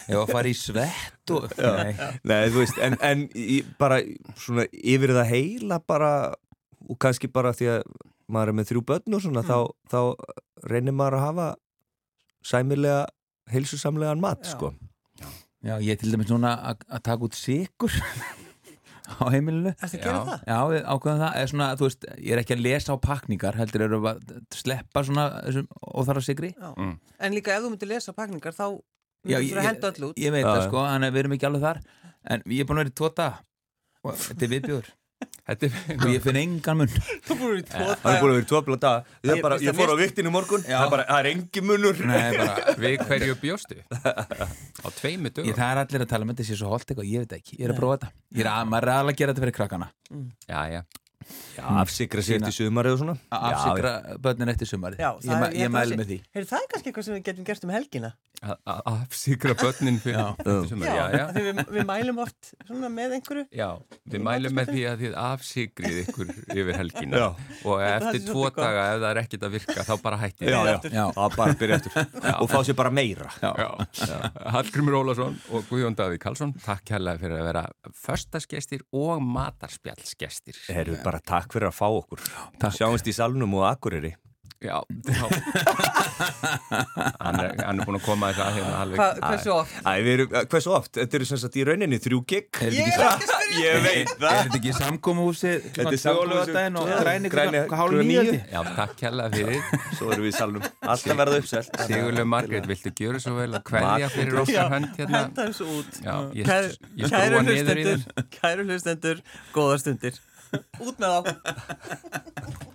Ef að fara í svett og Nei, nei þú veist en, en í, bara svona yfir það heila bara og kannski bara því að maður er með þrjú börn og svona þá, þá reynir maður að hafa sæmilega heilsusamlegan mat Já. sko Já, ég er til dæmis núna að að taka út sigur á heimilinu Ertu að gera það? Já, við ákveðum það, eða svona, þú veist, ég er ekki að lesa á pakningar, heldur eru að sleppa svona þessum óþarra sigri. Já. Mm. En líka ef þú myndir lesa pakningar þá Já, myndir þú að henda öll út Ég veit Já, það, sko, þannig að við erum ekki alveg þar, en ég er búin að vera í og þetta er Þetta og er... ég finn engan mun. Þú búin í tvo Það er búin að vera blá dag Ég, bara, ég fór á viktinu morgun það er, bara, það er engi munur Nei, bara, Við hverju bjóstu? Á tveimu dögum? það er allir að tala um þetta sé svo holt eitthvað, ég veit ekki, ég er að prófa þetta. Ég er að, maður er alveg að gera þetta fyrir krakkana. Já, já. Já, afsikra sér til sumari og svona. Afsikra börnin eftir sumari Já, ég, ma- ég mæli með því. Heyrðu, það er kannski eitthvað sem við getum gert um helgina. afsýkra börnin fyrir Já. þetta sumar. Já, já. Við, við mælum oft svona með einhverju. Já, við mælum með því að þið afsikrið ykkur yfir helgina. Já. og eftir tvo daga ef það er ekkert að virka þá bara hættið Já, já, bara byrja eftir og fá sér bara meira. Já. Hallgrimur Ólason og Guðjón Davíð Karlsson takk kærlega fyrir að vera föstasgestir og matarspjallsgestir. Herru, bara takk fyrir að fá okkur. Takk. Sjáumst í salnum og akureyri. Já, já. hann, er, hann er búin að koma að hérna alveg. Hva, hversu oft? Æ, við erum, hversu oft? Þetta eru sem sagt í rauninni þrjú gig. Er Ég er ekki að spyrja. Ég veit er það þetta ekki samkómuhúsi Þetta er samkómuhúsi og græni hálf ég. Já, takk kærlega fyrir. Svo erum við í salnum. Alltaf verða uppselt. Sigurlega Margrét, viltu gjöra svo vel að kveðja fyrir okkar hönd hérna? Henda þessu út. Já, ég, Kæru, hlustendur, kæru hlustendur, góða stundir. Goed nou.